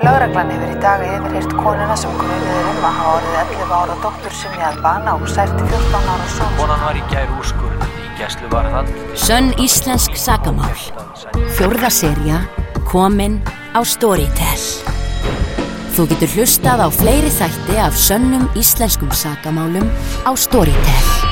Lögreglan hefur í dag yfirhýrt konuna sem grunuður um að hafa orðið 11 ára dóttur sinni að bana og særti 14 ára són. Konan var í gær úrskurð í gæsluvarðhald. Sönn íslensk sagamál. Fjórða serja komin á Storytel. Þú getur hlustað á fleiri þætti af sönnum íslenskum sagamálum á Storytel.